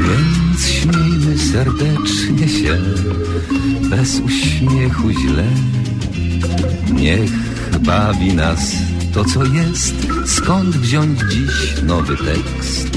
Więc śmiejmy serdecznie się Bez uśmiechu źle. Niech bawi nas to co jest. Skąd wziąć dziś nowy tekst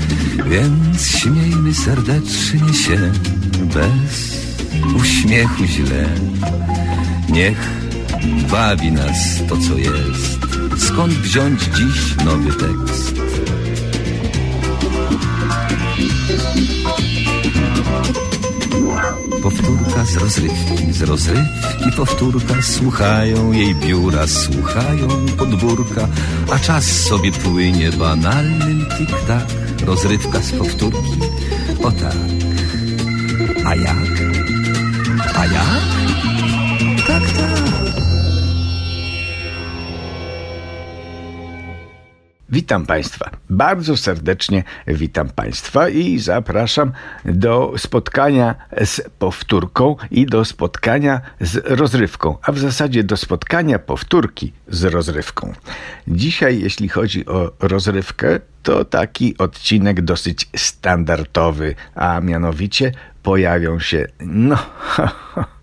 Więc śmiejmy serdecznie się bez uśmiechu źle. Niech bawi nas to, co jest. Skąd wziąć dziś nowy tekst? Powtórka z rozrywki, z rozrywki powtórka Słuchają jej biura, słuchają podwórka A czas sobie płynie banalnym tik-tak Rozrywka z powtórki, o tak A jak? A jak? Witam Państwa. Bardzo serdecznie witam Państwa i zapraszam do spotkania z powtórką i do spotkania z rozrywką, a w zasadzie do spotkania powtórki z rozrywką. Dzisiaj, jeśli chodzi o rozrywkę, to taki odcinek dosyć standardowy, a mianowicie pojawią się, no,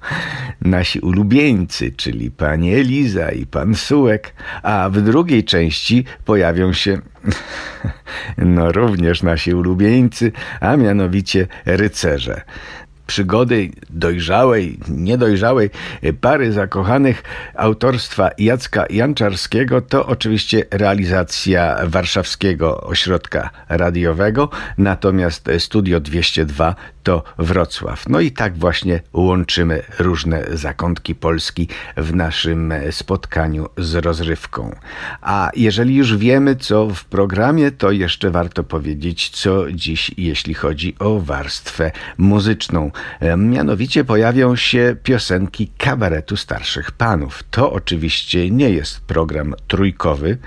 nasi ulubieńcy, czyli pani Eliza i pan Sułek, a w drugiej części pojawią się, no, również nasi ulubieńcy, a mianowicie rycerze przygody dojrzałej, niedojrzałej pary zakochanych autorstwa Jacka Janczarskiego to oczywiście realizacja Warszawskiego Ośrodka Radiowego, natomiast Studio 202 to Wrocław. No i tak właśnie łączymy różne zakątki Polski w naszym spotkaniu z rozrywką. A jeżeli już wiemy, co w programie, to jeszcze warto powiedzieć, co dziś, jeśli chodzi o warstwę muzyczną. Mianowicie pojawią się piosenki kabaretu starszych panów. To oczywiście nie jest program trójkowy,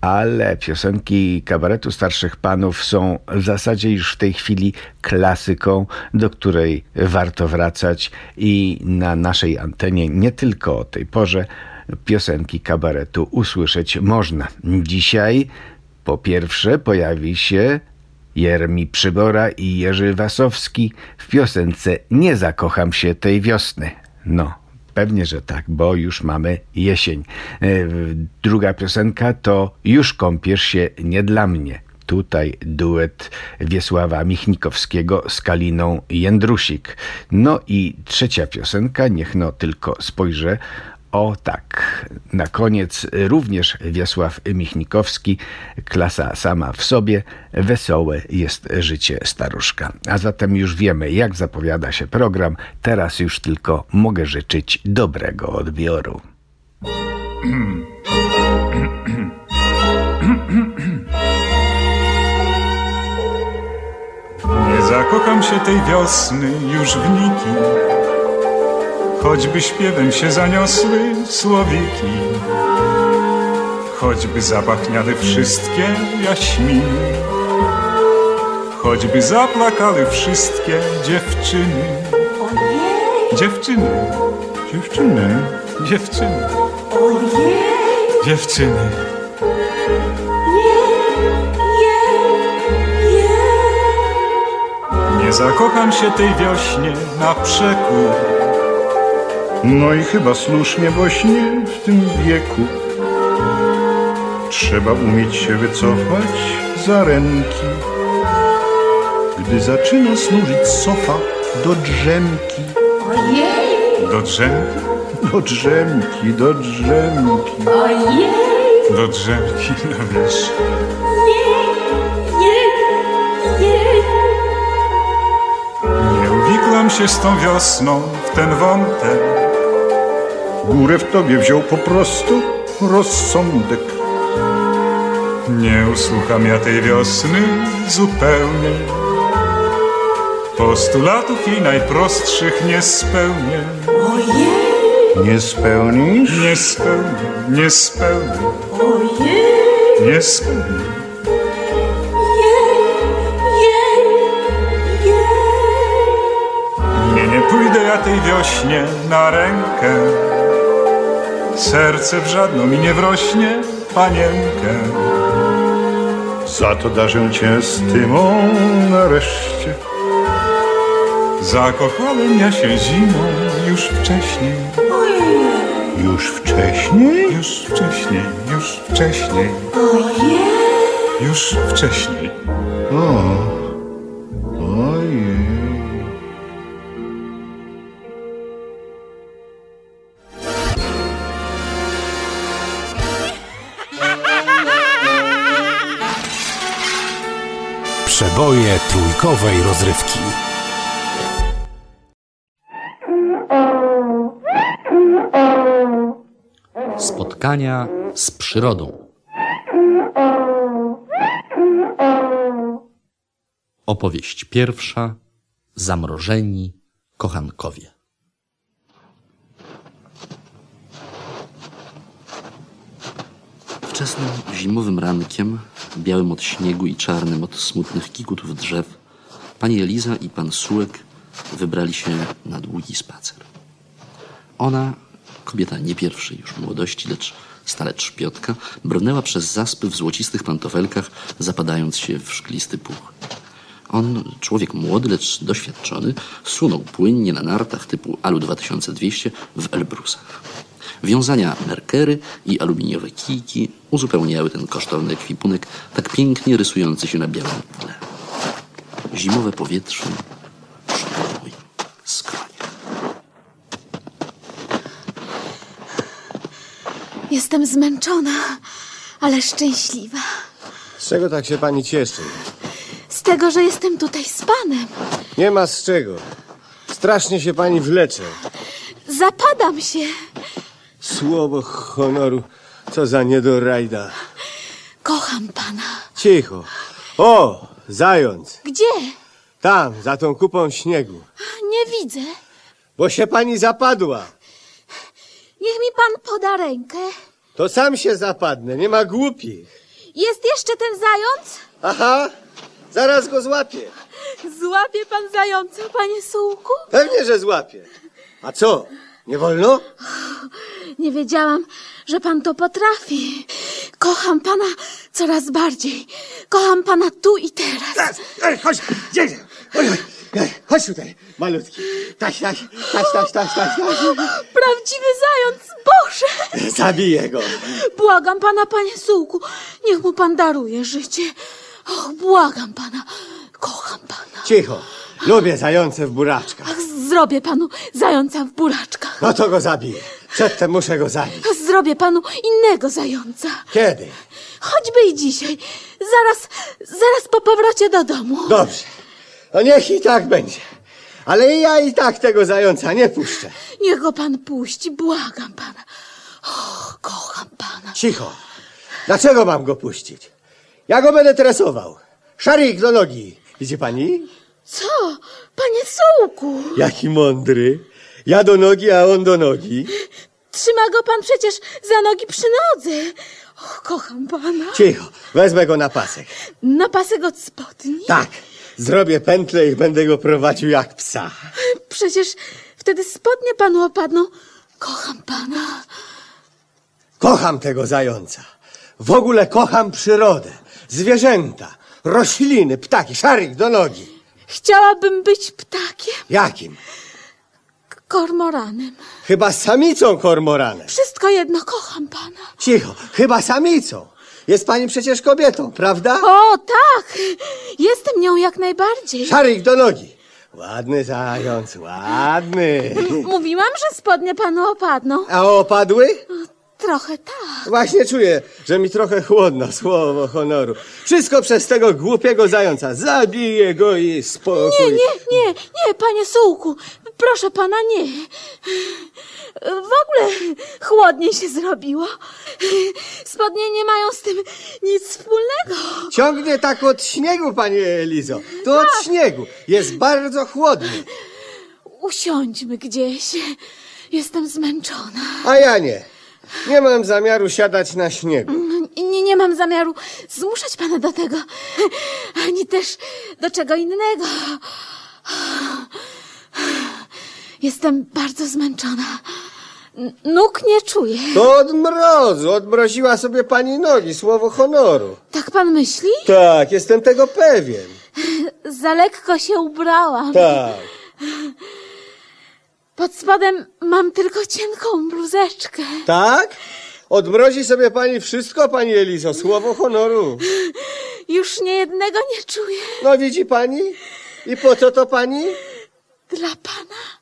ale piosenki kabaretu starszych panów są w zasadzie już w tej chwili klasyką, do której warto wracać i na naszej antenie nie tylko o tej porze piosenki kabaretu usłyszeć można. Dzisiaj po pierwsze pojawi się Jermi Przybora i Jerzy Wasowski w piosence Nie zakocham się tej wiosny. No, pewnie, że tak, bo już mamy jesień. E, druga piosenka to Już kąpiesz się nie dla mnie. Tutaj duet Wiesława Michnikowskiego z Kaliną Jędrusik. No i trzecia piosenka, niech no tylko spojrzę, o tak, na koniec również Wiesław Michnikowski, klasa sama w sobie, wesołe jest życie staruszka. A zatem już wiemy, jak zapowiada się program, teraz już tylko mogę życzyć dobrego odbioru. Nie zakocham się tej wiosny już w nikim Choćby śpiewem się zaniosły słowiki, choćby zapachniały wszystkie jaśminy, choćby zaplakały wszystkie dziewczyny. Dziewczyny, dziewczyny, dziewczyny, dziewczyny. Nie zakocham się tej wiośnie na przekór no i chyba słusznie właśnie w tym wieku. Trzeba umieć się wycofać za ręki. Gdy zaczyna służyć sofa do drzemki, Ojej, Do drzemki, do drzemki, do drzemki. ojej, do drzemki, no wiesz. Nie uwiklam się z tą wiosną w ten wątek. Górę w tobie wziął po prostu rozsądek. Nie usłucham ja tej wiosny zupełnie. Postulatów jej najprostszych nie spełnię. Ojej, Nie spełnisz? Nie spełnię, nie spełnię, ojej, nie spełnię. Nie, nie pójdę ja tej wiośnie na rękę. Serce w żadną mi nie wrośnie, panienkę. Za to darzę cię stymą nareszcie. Zakochałem ja się zimą już wcześniej, Już wcześniej? już wcześniej, już wcześniej, już wcześniej. Ojej. Przeboje trójkowej rozrywki. Spotkania z przyrodą. Opowieść pierwsza. Zamrożeni kochankowie. Wczesnym zimowym rankiem, białym od śniegu i czarnym od smutnych kikutów drzew, pani Eliza i pan Sułek wybrali się na długi spacer. Ona, kobieta nie pierwszej już młodości, lecz stale trzpiotka, brnęła przez zaspy w złocistych pantofelkach, zapadając się w szklisty puch. On, człowiek młody, lecz doświadczony, sunął płynnie na nartach typu Alu 2200 w Elbrusach. Wiązania merkery i aluminiowe kijki uzupełniały ten kosztowny ekwipunek, tak pięknie rysujący się na białym tle. Zimowe powietrze szukało im skronia. Jestem zmęczona, ale szczęśliwa. Z czego tak się pani cieszy? Z tego, że jestem tutaj z panem. Nie ma z czego. Strasznie się pani wlecze. Zapadam się. Słowo honoru, co za niedorajda. Kocham pana. Cicho. O, zając. Gdzie? Tam, za tą kupą śniegu. Nie widzę. Bo się pani zapadła. Niech mi pan poda rękę. To sam się zapadnę, nie ma głupich. Jest jeszcze ten zając? Aha, zaraz go złapię. Złapie pan zająca, panie Sułku? Pewnie, że złapię. A co, nie wolno? Nie wiedziałam, że pan to potrafi. Kocham pana coraz bardziej. Kocham pana tu i teraz. Ej, chodź, gdzie? Oj, oj, ej, chodź tutaj, malutki. Taś, taś, taś, taś, taś, taś, taś. Prawdziwy zając, Boże! Zabiję go. Błagam pana, panie Sułku, niech mu pan daruje życie. Och, błagam pana, kocham pana. Cicho, lubię zające w buraczkach. Ach, zrobię panu zająca w buraczkach. No to go zabiję. Przedtem muszę go zabić. Zrobię panu innego zająca. Kiedy? Choćby i dzisiaj. Zaraz, zaraz po powrocie do domu. Dobrze. No niech i tak będzie. Ale ja i tak tego zająca nie puszczę. Niech go pan puści, błagam pana. Och, kocham pana. Cicho. Dlaczego mam go puścić? Ja go będę tresował. Szarik do nogi. Widzi pani? Co? Panie Sułku! Jaki mądry. Ja do nogi, a on do nogi. Trzyma go pan przecież za nogi przy nodze. Och, kocham pana. Cicho. Wezmę go na pasek. Na pasek od spodni? Tak. Zrobię pętlę i będę go prowadził jak psa. Przecież wtedy spodnie panu opadną. Kocham pana. Kocham tego zająca. W ogóle kocham przyrodę. Zwierzęta, rośliny, ptaki. Szarik do nogi. Chciałabym być ptakiem, Jakim? k- kormoranem. Chyba samicą kormoranem. Wszystko jedno, kocham pana. Cicho, chyba samicą. Jest pani przecież kobietą, prawda? O, tak! Jestem nią jak najbardziej. Szarik do nogi. Ładny zając, ładny. M- Mówiłam, że spodnie panu opadną. A opadły? Trochę tak. Właśnie czuję, że mi trochę chłodno, słowo honoru. Wszystko przez tego głupiego zająca. Zabiję go i spokój. Nie, nie, nie, nie, panie Sułku. Proszę pana, nie. W ogóle chłodniej się zrobiło. Spodnie nie mają z tym nic wspólnego. Ciągnie tak od śniegu, panie Elizo. To od śniegu. Jest bardzo chłodny. Usiądźmy gdzieś. Jestem zmęczona. A ja nie. Nie mam zamiaru siadać na śniegu. Nie, nie mam zamiaru zmuszać pana do tego, ani też do czego innego. Jestem bardzo zmęczona. Nóg nie czuję. To od mrozu. Odmroziła sobie pani nogi, słowo honoru. Tak pan myśli? Tak, jestem tego pewien. Za lekko się ubrałam. Tak. Pod spodem mam tylko cienką bluzeczkę. Tak? Odmrozi sobie pani wszystko, pani Elizo, słowo honoru. Już niejednego nie czuję. No widzi pani? I po co to pani? Dla pana.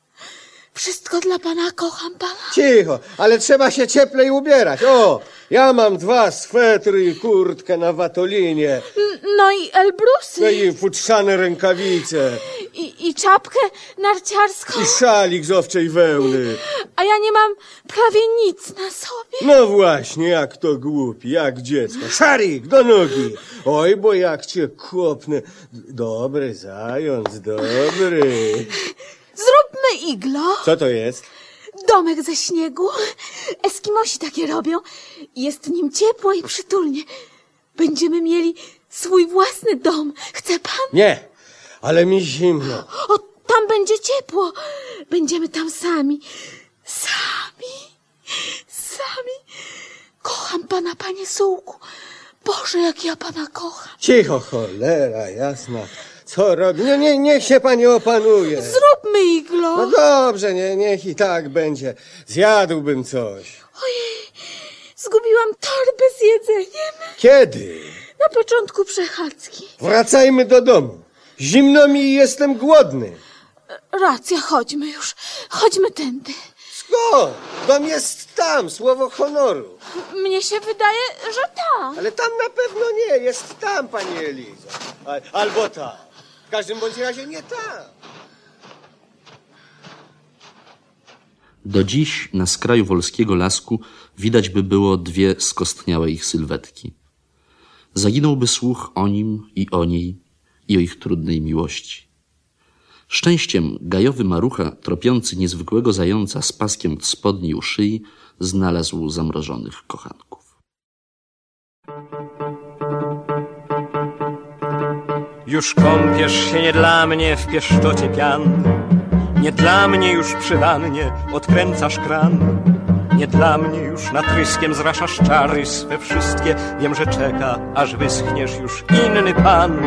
Wszystko dla pana, kocham pana. Cicho, ale trzeba się cieplej ubierać. O, ja mam dwa swetry i kurtkę na watolinie. No i elbrusy. No i futrzane rękawice. I, I czapkę narciarską. I szalik z owczej wełny. A ja nie mam prawie nic na sobie. No właśnie, jak to głupi, jak dziecko. Szarik, do nogi. Oj, bo jak cię kopnę. Dobry zając, dobry. Zróbmy iglo. Co to jest? Domek ze śniegu. Eskimosi takie robią. Jest w nim ciepło i przytulnie. Będziemy mieli swój własny dom. Chce pan? Nie, ale mi zimno. O, tam będzie ciepło. Będziemy tam sami. Sami. Sami. Kocham pana, panie Sułku. Boże, jak ja pana kocham. Cicho, cholera jasna. Co robi? No nie, niech się pani opanuje. Zróbmy iglo. No dobrze, nie, niech i tak będzie. Zjadłbym coś. Ojej, zgubiłam torbę z jedzeniem. Kiedy? Na początku przechadzki. Wracajmy do domu. Zimno mi i jestem głodny. Racja, chodźmy już. Chodźmy tędy. Skąd? Dom jest tam, słowo honoru. Mnie się wydaje, że tak. Ale tam na pewno nie, jest tam, pani Elizo. Al, albo tam. W każdym bądź razie nie tam. Do dziś na skraju wolskiego lasku widać by było dwie skostniałe ich sylwetki. Zaginąłby słuch o nim i o niej i o ich trudnej miłości. Szczęściem gajowy marucha, tropiący niezwykłego zająca z paskiem w spodni u szyi, znalazł zamrożonych kochanków. Już kąpiesz się nie dla mnie w pieszczocie pian. Nie dla mnie już przy wannie odkręcasz kran. Nie dla mnie już natryskiem zraszasz czary swe wszystkie. Wiem, że czeka, aż wyschniesz już inny pan.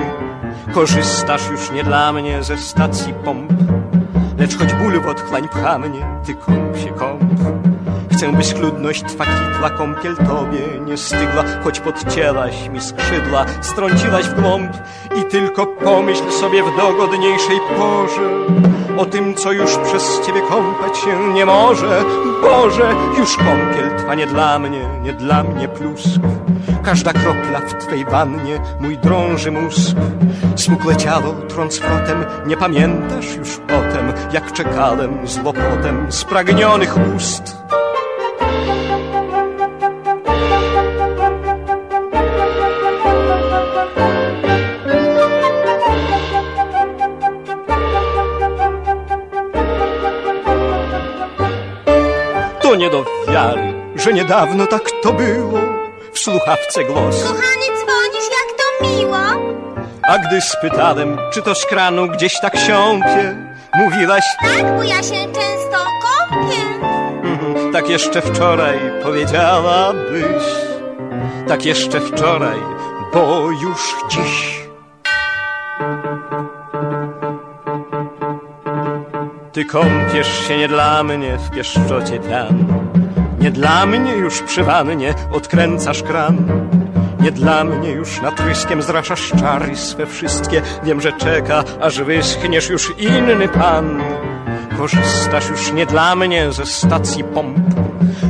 Korzystasz już nie dla mnie ze stacji pomp. Lecz choć ból w otchłań pcha mnie, ty kąp się kąp Chcę, by schludność twa kitła kąpiel tobie nie stygła, choć podcięłaś mi skrzydła, strąciłaś w głąb i tylko pomyśl sobie w dogodniejszej porze o tym, co już przez ciebie kąpać się nie może. Boże, już kąpiel twa nie dla mnie, nie dla mnie plusk. Każda kropla w twej wannie mój drąży mózg. Smukłe ciało trąc frotem, nie pamiętasz już potem, jak czekałem z łopotem spragnionych ust. Że niedawno tak to było. W słuchawce głos. Kochany, dzwonisz, jak to miło. A gdy spytałem, czy to z kranu gdzieś tak siąpie, mówiłaś, Tak, bo ja się często kąpię. "Mhm, tak jeszcze wczoraj powiedziałabyś. Tak jeszcze wczoraj, bo już dziś. Ty kąpiesz się nie dla mnie w pieszczocie pian. Nie dla mnie już przy wannie odkręcasz kran. Nie dla mnie już natryskiem zraszasz czary swe wszystkie. Wiem, że czeka, aż wyschniesz już inny pan. Korzystasz już nie dla mnie ze stacji pomp,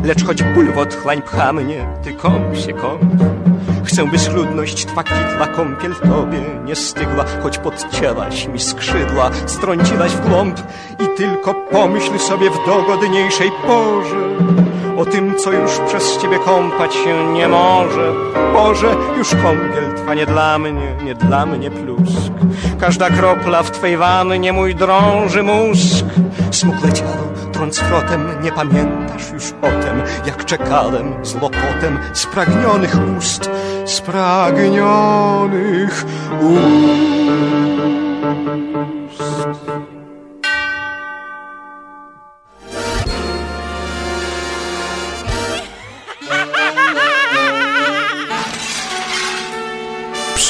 lecz choć ból w otchłań pcha mnie, ty kąp się kąp. Chcę, by schludność twa kwitła kąpiel tobie nie stygła, choć podcięłaś mi skrzydła, strąciłaś w głąb i tylko pomyśl sobie w dogodniejszej porze o tym, co już przez ciebie kąpać się nie może. Boże, już kąpiel twa nie dla mnie, nie dla mnie plusk. Każda kropla w twej wannie mój drąży mózg. Smukłe ciało trąc frotem, nie pamiętasz już o tem, jak czekałem z lopotem spragnionych ust, spragnionych ust.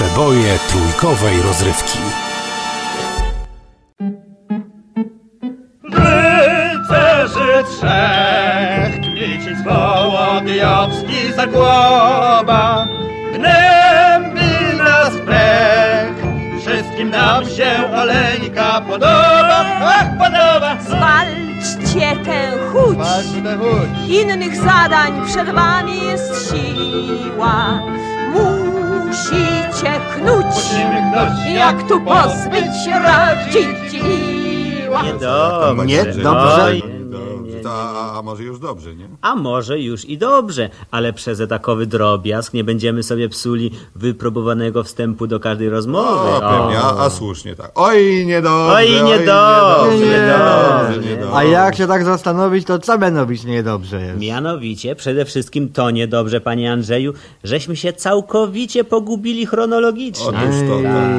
Przeboje trójkowej rozrywki. Rycerzy trzech, Kmicic, Wołodyjowski, Zagłoba, gnębi nas brech, wszystkim nam się olejka podoba, ach, podoba! Zwalczcie tę chuć. Innych zadań przed wami jest siła. Musicie knuć. Jak tu pozbyć się radziła. Niedobrze. Niedobrze. Oj, A, a może już dobrze, nie? A może już i dobrze, ale przez takowy drobiazg nie będziemy sobie psuli wypróbowanego wstępu do każdej rozmowy. O, pewnie, a, a słusznie tak. Oj, niedobrze. Oj, niedobrze, niedobrze, niedobrze. A jak się tak zastanowić, to co mianowić niedobrze jest? Mianowicie, przede wszystkim to niedobrze, panie Andrzeju, żeśmy się całkowicie pogubili chronologicznie.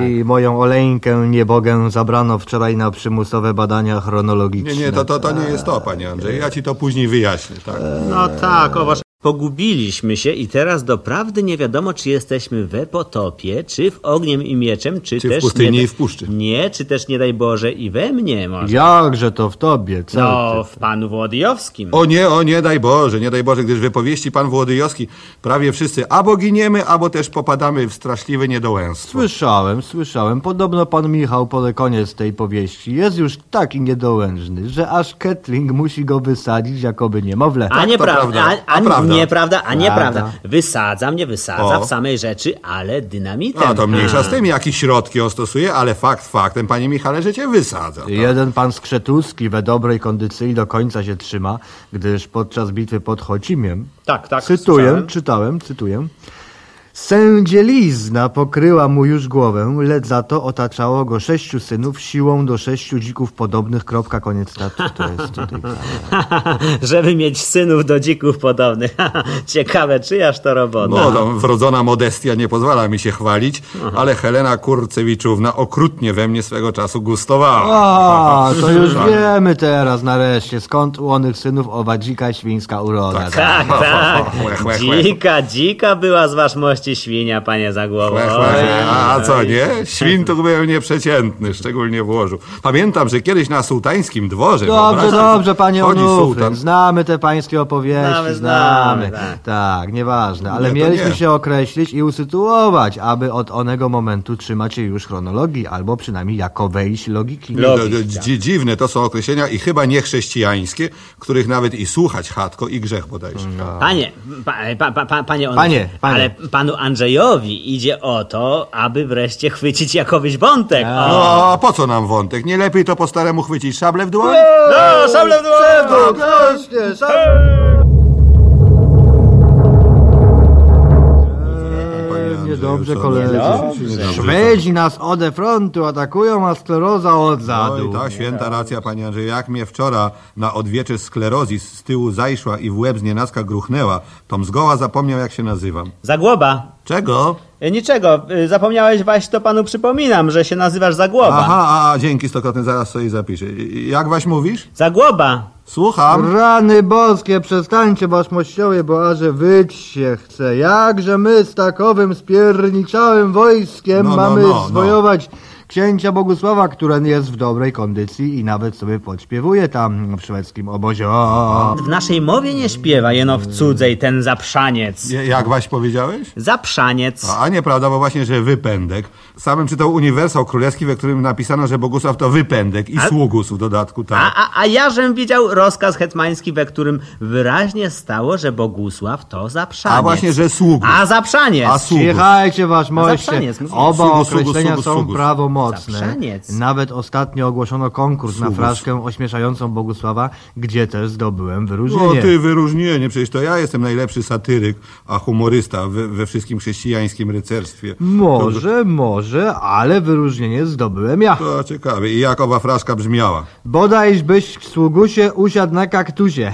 Ej, moją oleńkę niebogę zabrano wczoraj na przymusowe badania chronologiczne. Nie, nie, to, to, to nie jest to, panie Andrzej. Ja ci to później wyjaśnię, tak? No tak, o wasz... Pogubiliśmy się i teraz doprawdy nie wiadomo, czy jesteśmy we potopie, czy w ogniem i mieczem, czy, Czy w też... pustyni nie, i w puszczy. Nie, czy też nie daj Boże i we mnie może. Jakże to w tobie, co No, ty? w panu Włodyjowskim. O nie, o nie, daj Boże, nie daj Boże, gdyż w opowieści pan Włodyjowski prawie wszyscy albo giniemy, albo też popadamy w straszliwe niedołęstwo. Słyszałem, słyszałem. Podobno pan Michał po koniec tej powieści jest już taki niedołężny, że aż Ketling musi go wysadzić jakoby niemowlę. A nieprawda, a, a, prawda. Nieprawda, a nieprawda. Prawda. Wysadza mnie, wysadza O. w samej rzeczy, ale dynamitem. A to mniejsza A. z tym, jakie środki on stosuje, ale fakt faktem, panie Michale, że cię wysadza. Jeden pan Skrzetuski we dobrej kondycji do końca się trzyma, gdyż podczas bitwy pod Chocimiem, Tak, tak. cytuję, słyszałem. czytałem, cytuję, Sędzielizna pokryła mu już głowę, lecz za to otaczało go sześciu synów siłą do sześciu dzików podobnych. Kropka, koniec statu. To jest tutaj. Żeby mieć synów do dzików podobnych. Ciekawe, czyjaż to robota. No, wrodzona modestia nie pozwala mi się chwalić, ale Helena Kurcewiczówna okrutnie we mnie swego czasu gustowała. A, to już wiemy teraz nareszcie, skąd u onych synów owa dzika świńska uroda. Tak, tak. Łe, łe. Dzika, dzika była z wasz mości świnia, panie Zagłowo. Łe, łe, łe. A a co, nie? Świn to był nieprzeciętny, szczególnie w łożu. Pamiętam, że kiedyś na sułtańskim dworze... Dobrze, dobrze, panie Onufryn, znamy te pańskie opowieści, Znamy, znamy. znamy, tak. Tak, nieważne, ale Nie, mieliśmy nie. się określić i usytuować, aby od onego momentu trzymać się już chronologii, albo przynajmniej jako wejść logiki. No, dzi- Dziwne to są określenia i chyba niechrześcijańskie, których nawet i słuchać chatko i grzech bodajże. Panie, pa, pa, pa, pa, panie, Onufryn, Panie, panie. ale panu Andrzejowi idzie o to, aby wreszcie chwycić jakoś wątek. O. No, a po co nam wątek? Nie lepiej to po staremu chwycić szablę w dłoń? No, szable w dół! Właśnie, szable. Niedobrze, koledzy. Niedobrze. Szwedzi nas ode frontu atakują, a skleroza od Oj, zadu. ta święta racja, panie Andrzej. Jak mnie wczora na odwiecze sklerozis z tyłu zajszła i w łeb z nienacka gruchnęła, tom zgoła zapomniał, jak się nazywam. Zagłoba. Czego? E, Niczego, e, zapomniałeś waś, to panu przypominam, że się nazywasz Zagłoba. Aha, a, dzięki stokrotnie, zaraz sobie zapiszę. Jak waś mówisz? Zagłoba. Słucham. Rany boskie, przestańcie waszmościowie, bo aże wyć się chce. Jakże my z takowym spierniczałym wojskiem No, no, mamy no, no. zwojować księcia Bogusława, który jest w dobrej kondycji i nawet sobie podśpiewuje tam w szwedzkim obozie. O, W naszej mowie nie śpiewa, jeno w cudzej ten zaprzaniec. Ja- Jak właśnie powiedziałeś? Zaprzaniec. A, a nieprawda, bo właśnie, że wypędek. Samym czytał Uniwersał Królewski, we którym napisano, że Bogusław to wypędek i A- sługus w dodatku, tak. A, a, a ja żem widział rozkaz hetmański, we którym wyraźnie stało, że Bogusław to zaprzaniec. A właśnie, że sługus. A zaprzaniec. A sługus. Cichajcie wasz moście. Zaprzaniec, mówię. Oba Sługus, sługus, określenia sługus, są sługus. prawomocne. Zaprzaniec. Nawet ostatnio ogłoszono konkurs na fraszkę ośmieszającą Bogusława, gdzie też zdobyłem No wyróżnienie. ty wyróżnienie, przecież to ja jestem najlepszy satyryk, a humorysta we, we wszystkim chrześcijańskim rycerstwie. Może, może, ale wyróżnienie zdobyłem ja. To ciekawe. I jak owa fraszka brzmiała? Bodajś byś w sługusie usiadł na kaktusie.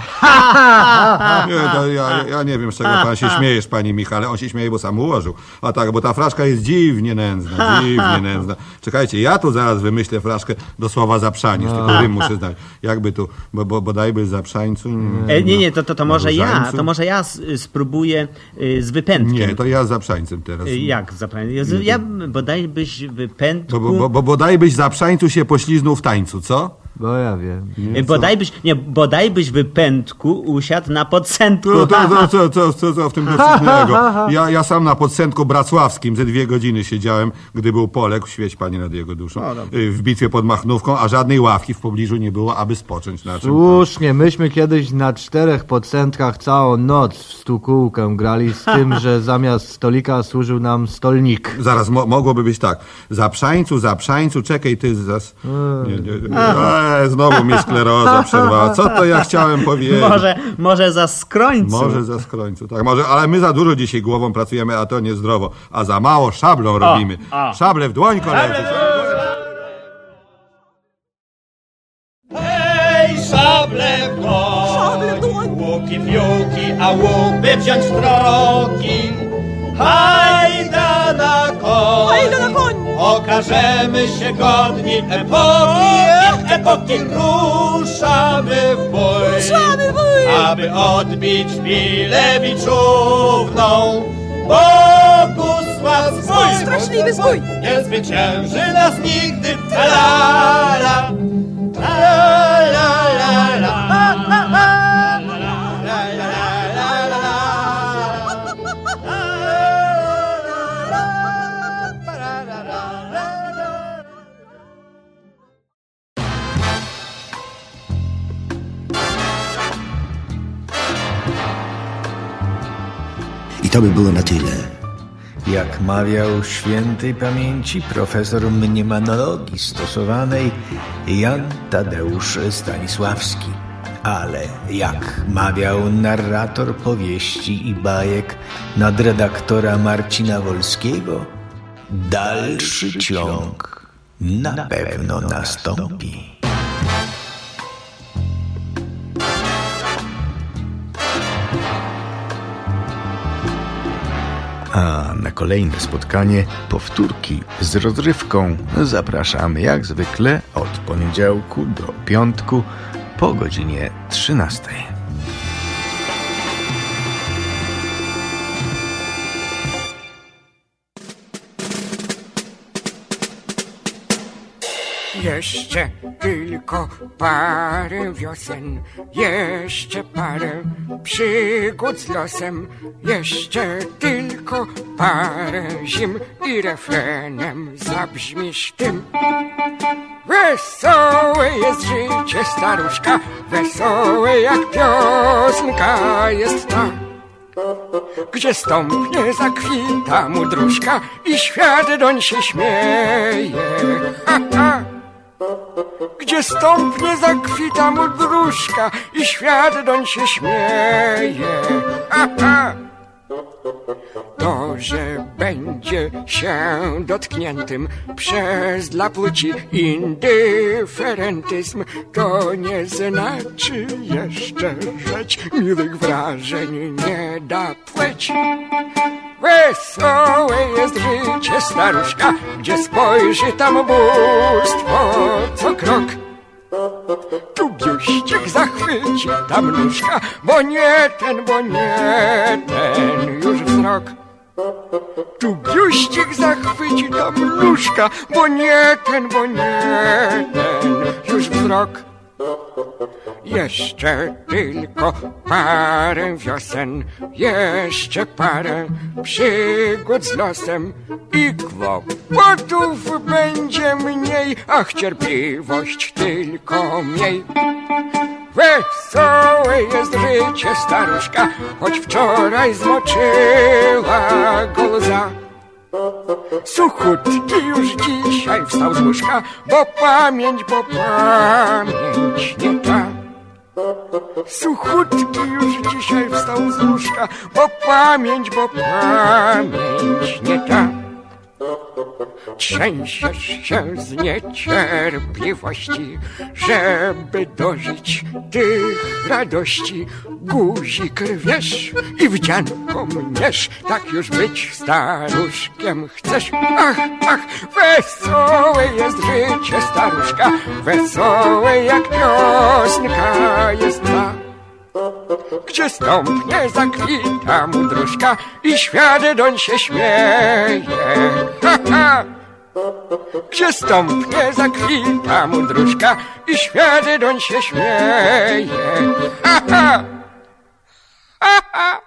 Nie, to ja, ja nie wiem, z czego pan się śmiejesz, panie Michale. On się śmieje, bo sam ułożył. A tak, bo ta fraszka jest dziwnie nędzna, dziwnie nędzna. Czekajcie, ja tu zaraz wymyślę fraszkę do słowa zaprzaniec, tylko rym muszę znać. Jakby tu, bo, bo bodajby zaprzańcu... E, nie, nie, to, to, to może ja, to może ja s- spróbuję y, z wypędkiem. Nie, to ja zaprzańcem teraz. Y, Jak zaprzaniec? Ja bodaj byś wypędku... Bo, bo, bo bodaj byś zaprzańcu się pośliznął w tańcu, co? Bo ja wiem. Y, Bodaj byś, nie, bodaj byś wypędku usiadł na podcentku. To, to, to, co, co, co, co w tym dowcipnego? Ja, ja sam na podcentku bracławskim ze dwie godziny siedziałem, gdy był Polek, świeć panie nad jego duszą, y, w bitwie pod Machnówką, a żadnej ławki w pobliżu nie było, aby spocząć na czym. Słusznie, myśmy kiedyś na czterech podcentkach całą noc w stukółkę grali z tym, że zamiast stolika służył nam stolnik. Zaraz, mo mogłoby być tak. Zaprzańcu, zaprzańcu, czekaj ty zas... Nie, nie, nie. E, znowu mnie skleroza przerwała. Co to ja chciałem powiedzieć? Może, może za skrońcu. Może za skrońcu, tak, może, ale my za dużo dzisiaj głową pracujemy, a to niezdrowo, a za mało szablą robimy. o. Szable w dłoń, koledzy. Hej, szable w dłoń, łuki fiuki, a łupy wziąć w troki. Okażemy się godni epoki, epoki ruszamy w bój. Ruszamy w bój! Aby odbić pilę biczówną, Bogusław swój, straszliwy zbój! nie zwycięży nas nigdy. La, la. La, la, to by było na tyle. Jak mawiał świętej pamięci profesor mniemanologii stosowanej Jan Tadeusz Stanisławski. Ale jak mawiał narrator powieści i bajek nadredaktora Marcina Wolskiego, dalszy ciąg na pewno nastąpi. A na kolejne spotkanie powtórki z rozrywką zapraszamy jak zwykle od poniedziałku do piątku po godzinie 13. Jeszcze tylko parę wiosen, jeszcze parę przygód z losem, jeszcze tylko parę zim i refrenem zabrzmisz tym. Wesołe jest życie staruszka, wesołe jak piosenka jest ta. Gdzie stąpnie zakwita mu i świat doń się śmieje. Ha, ha. Gdzie stąpnie zakwita mu dróżka i świat doń się śmieje. To, że będzie się dotkniętym przez dla płci indyferentyzm, to nie znaczy jeszcze rzeć miłych wrażeń nie da płeć. Wesołe jest życie staruszka, gdzie spojrzy tam bóstwo. Tu biuścik zachwyci tam nóżka, bo nie ten, bo nie ten już wzrok. Tu biuścik zachwyci tam nóżka, bo nie ten, bo nie ten już wzrok. Jeszcze tylko parę wiosen, jeszcze parę przygód z losem i kłopotów będzie mniej, ach cierpliwość tylko miej. Wesołe jest życie staruszka, choć wczoraj zmoczyła go. Suchutki już dzisiaj wstał z łóżka, bo pamięć, bo pamięć nie ta. Suchutki już dzisiaj wstał z łóżka, bo pamięć, bo pamięć nie ta. Trzęsiesz się z niecierpliwości, żeby dożyć tych radości. Guzik rwiesz i wdzianko mniesz, tak już być staruszkiem chcesz. Ach, ach, wesołe jest życie staruszka, wesołe jak piosenka jest ma. Gdzie stąpnie zakwita mu dróżka i świat doń się śmieje. Ha, ha! Gdzie stąpnie zakwita mu dróżka i świat doń się śmieje. Ha, ha! Ha, ha!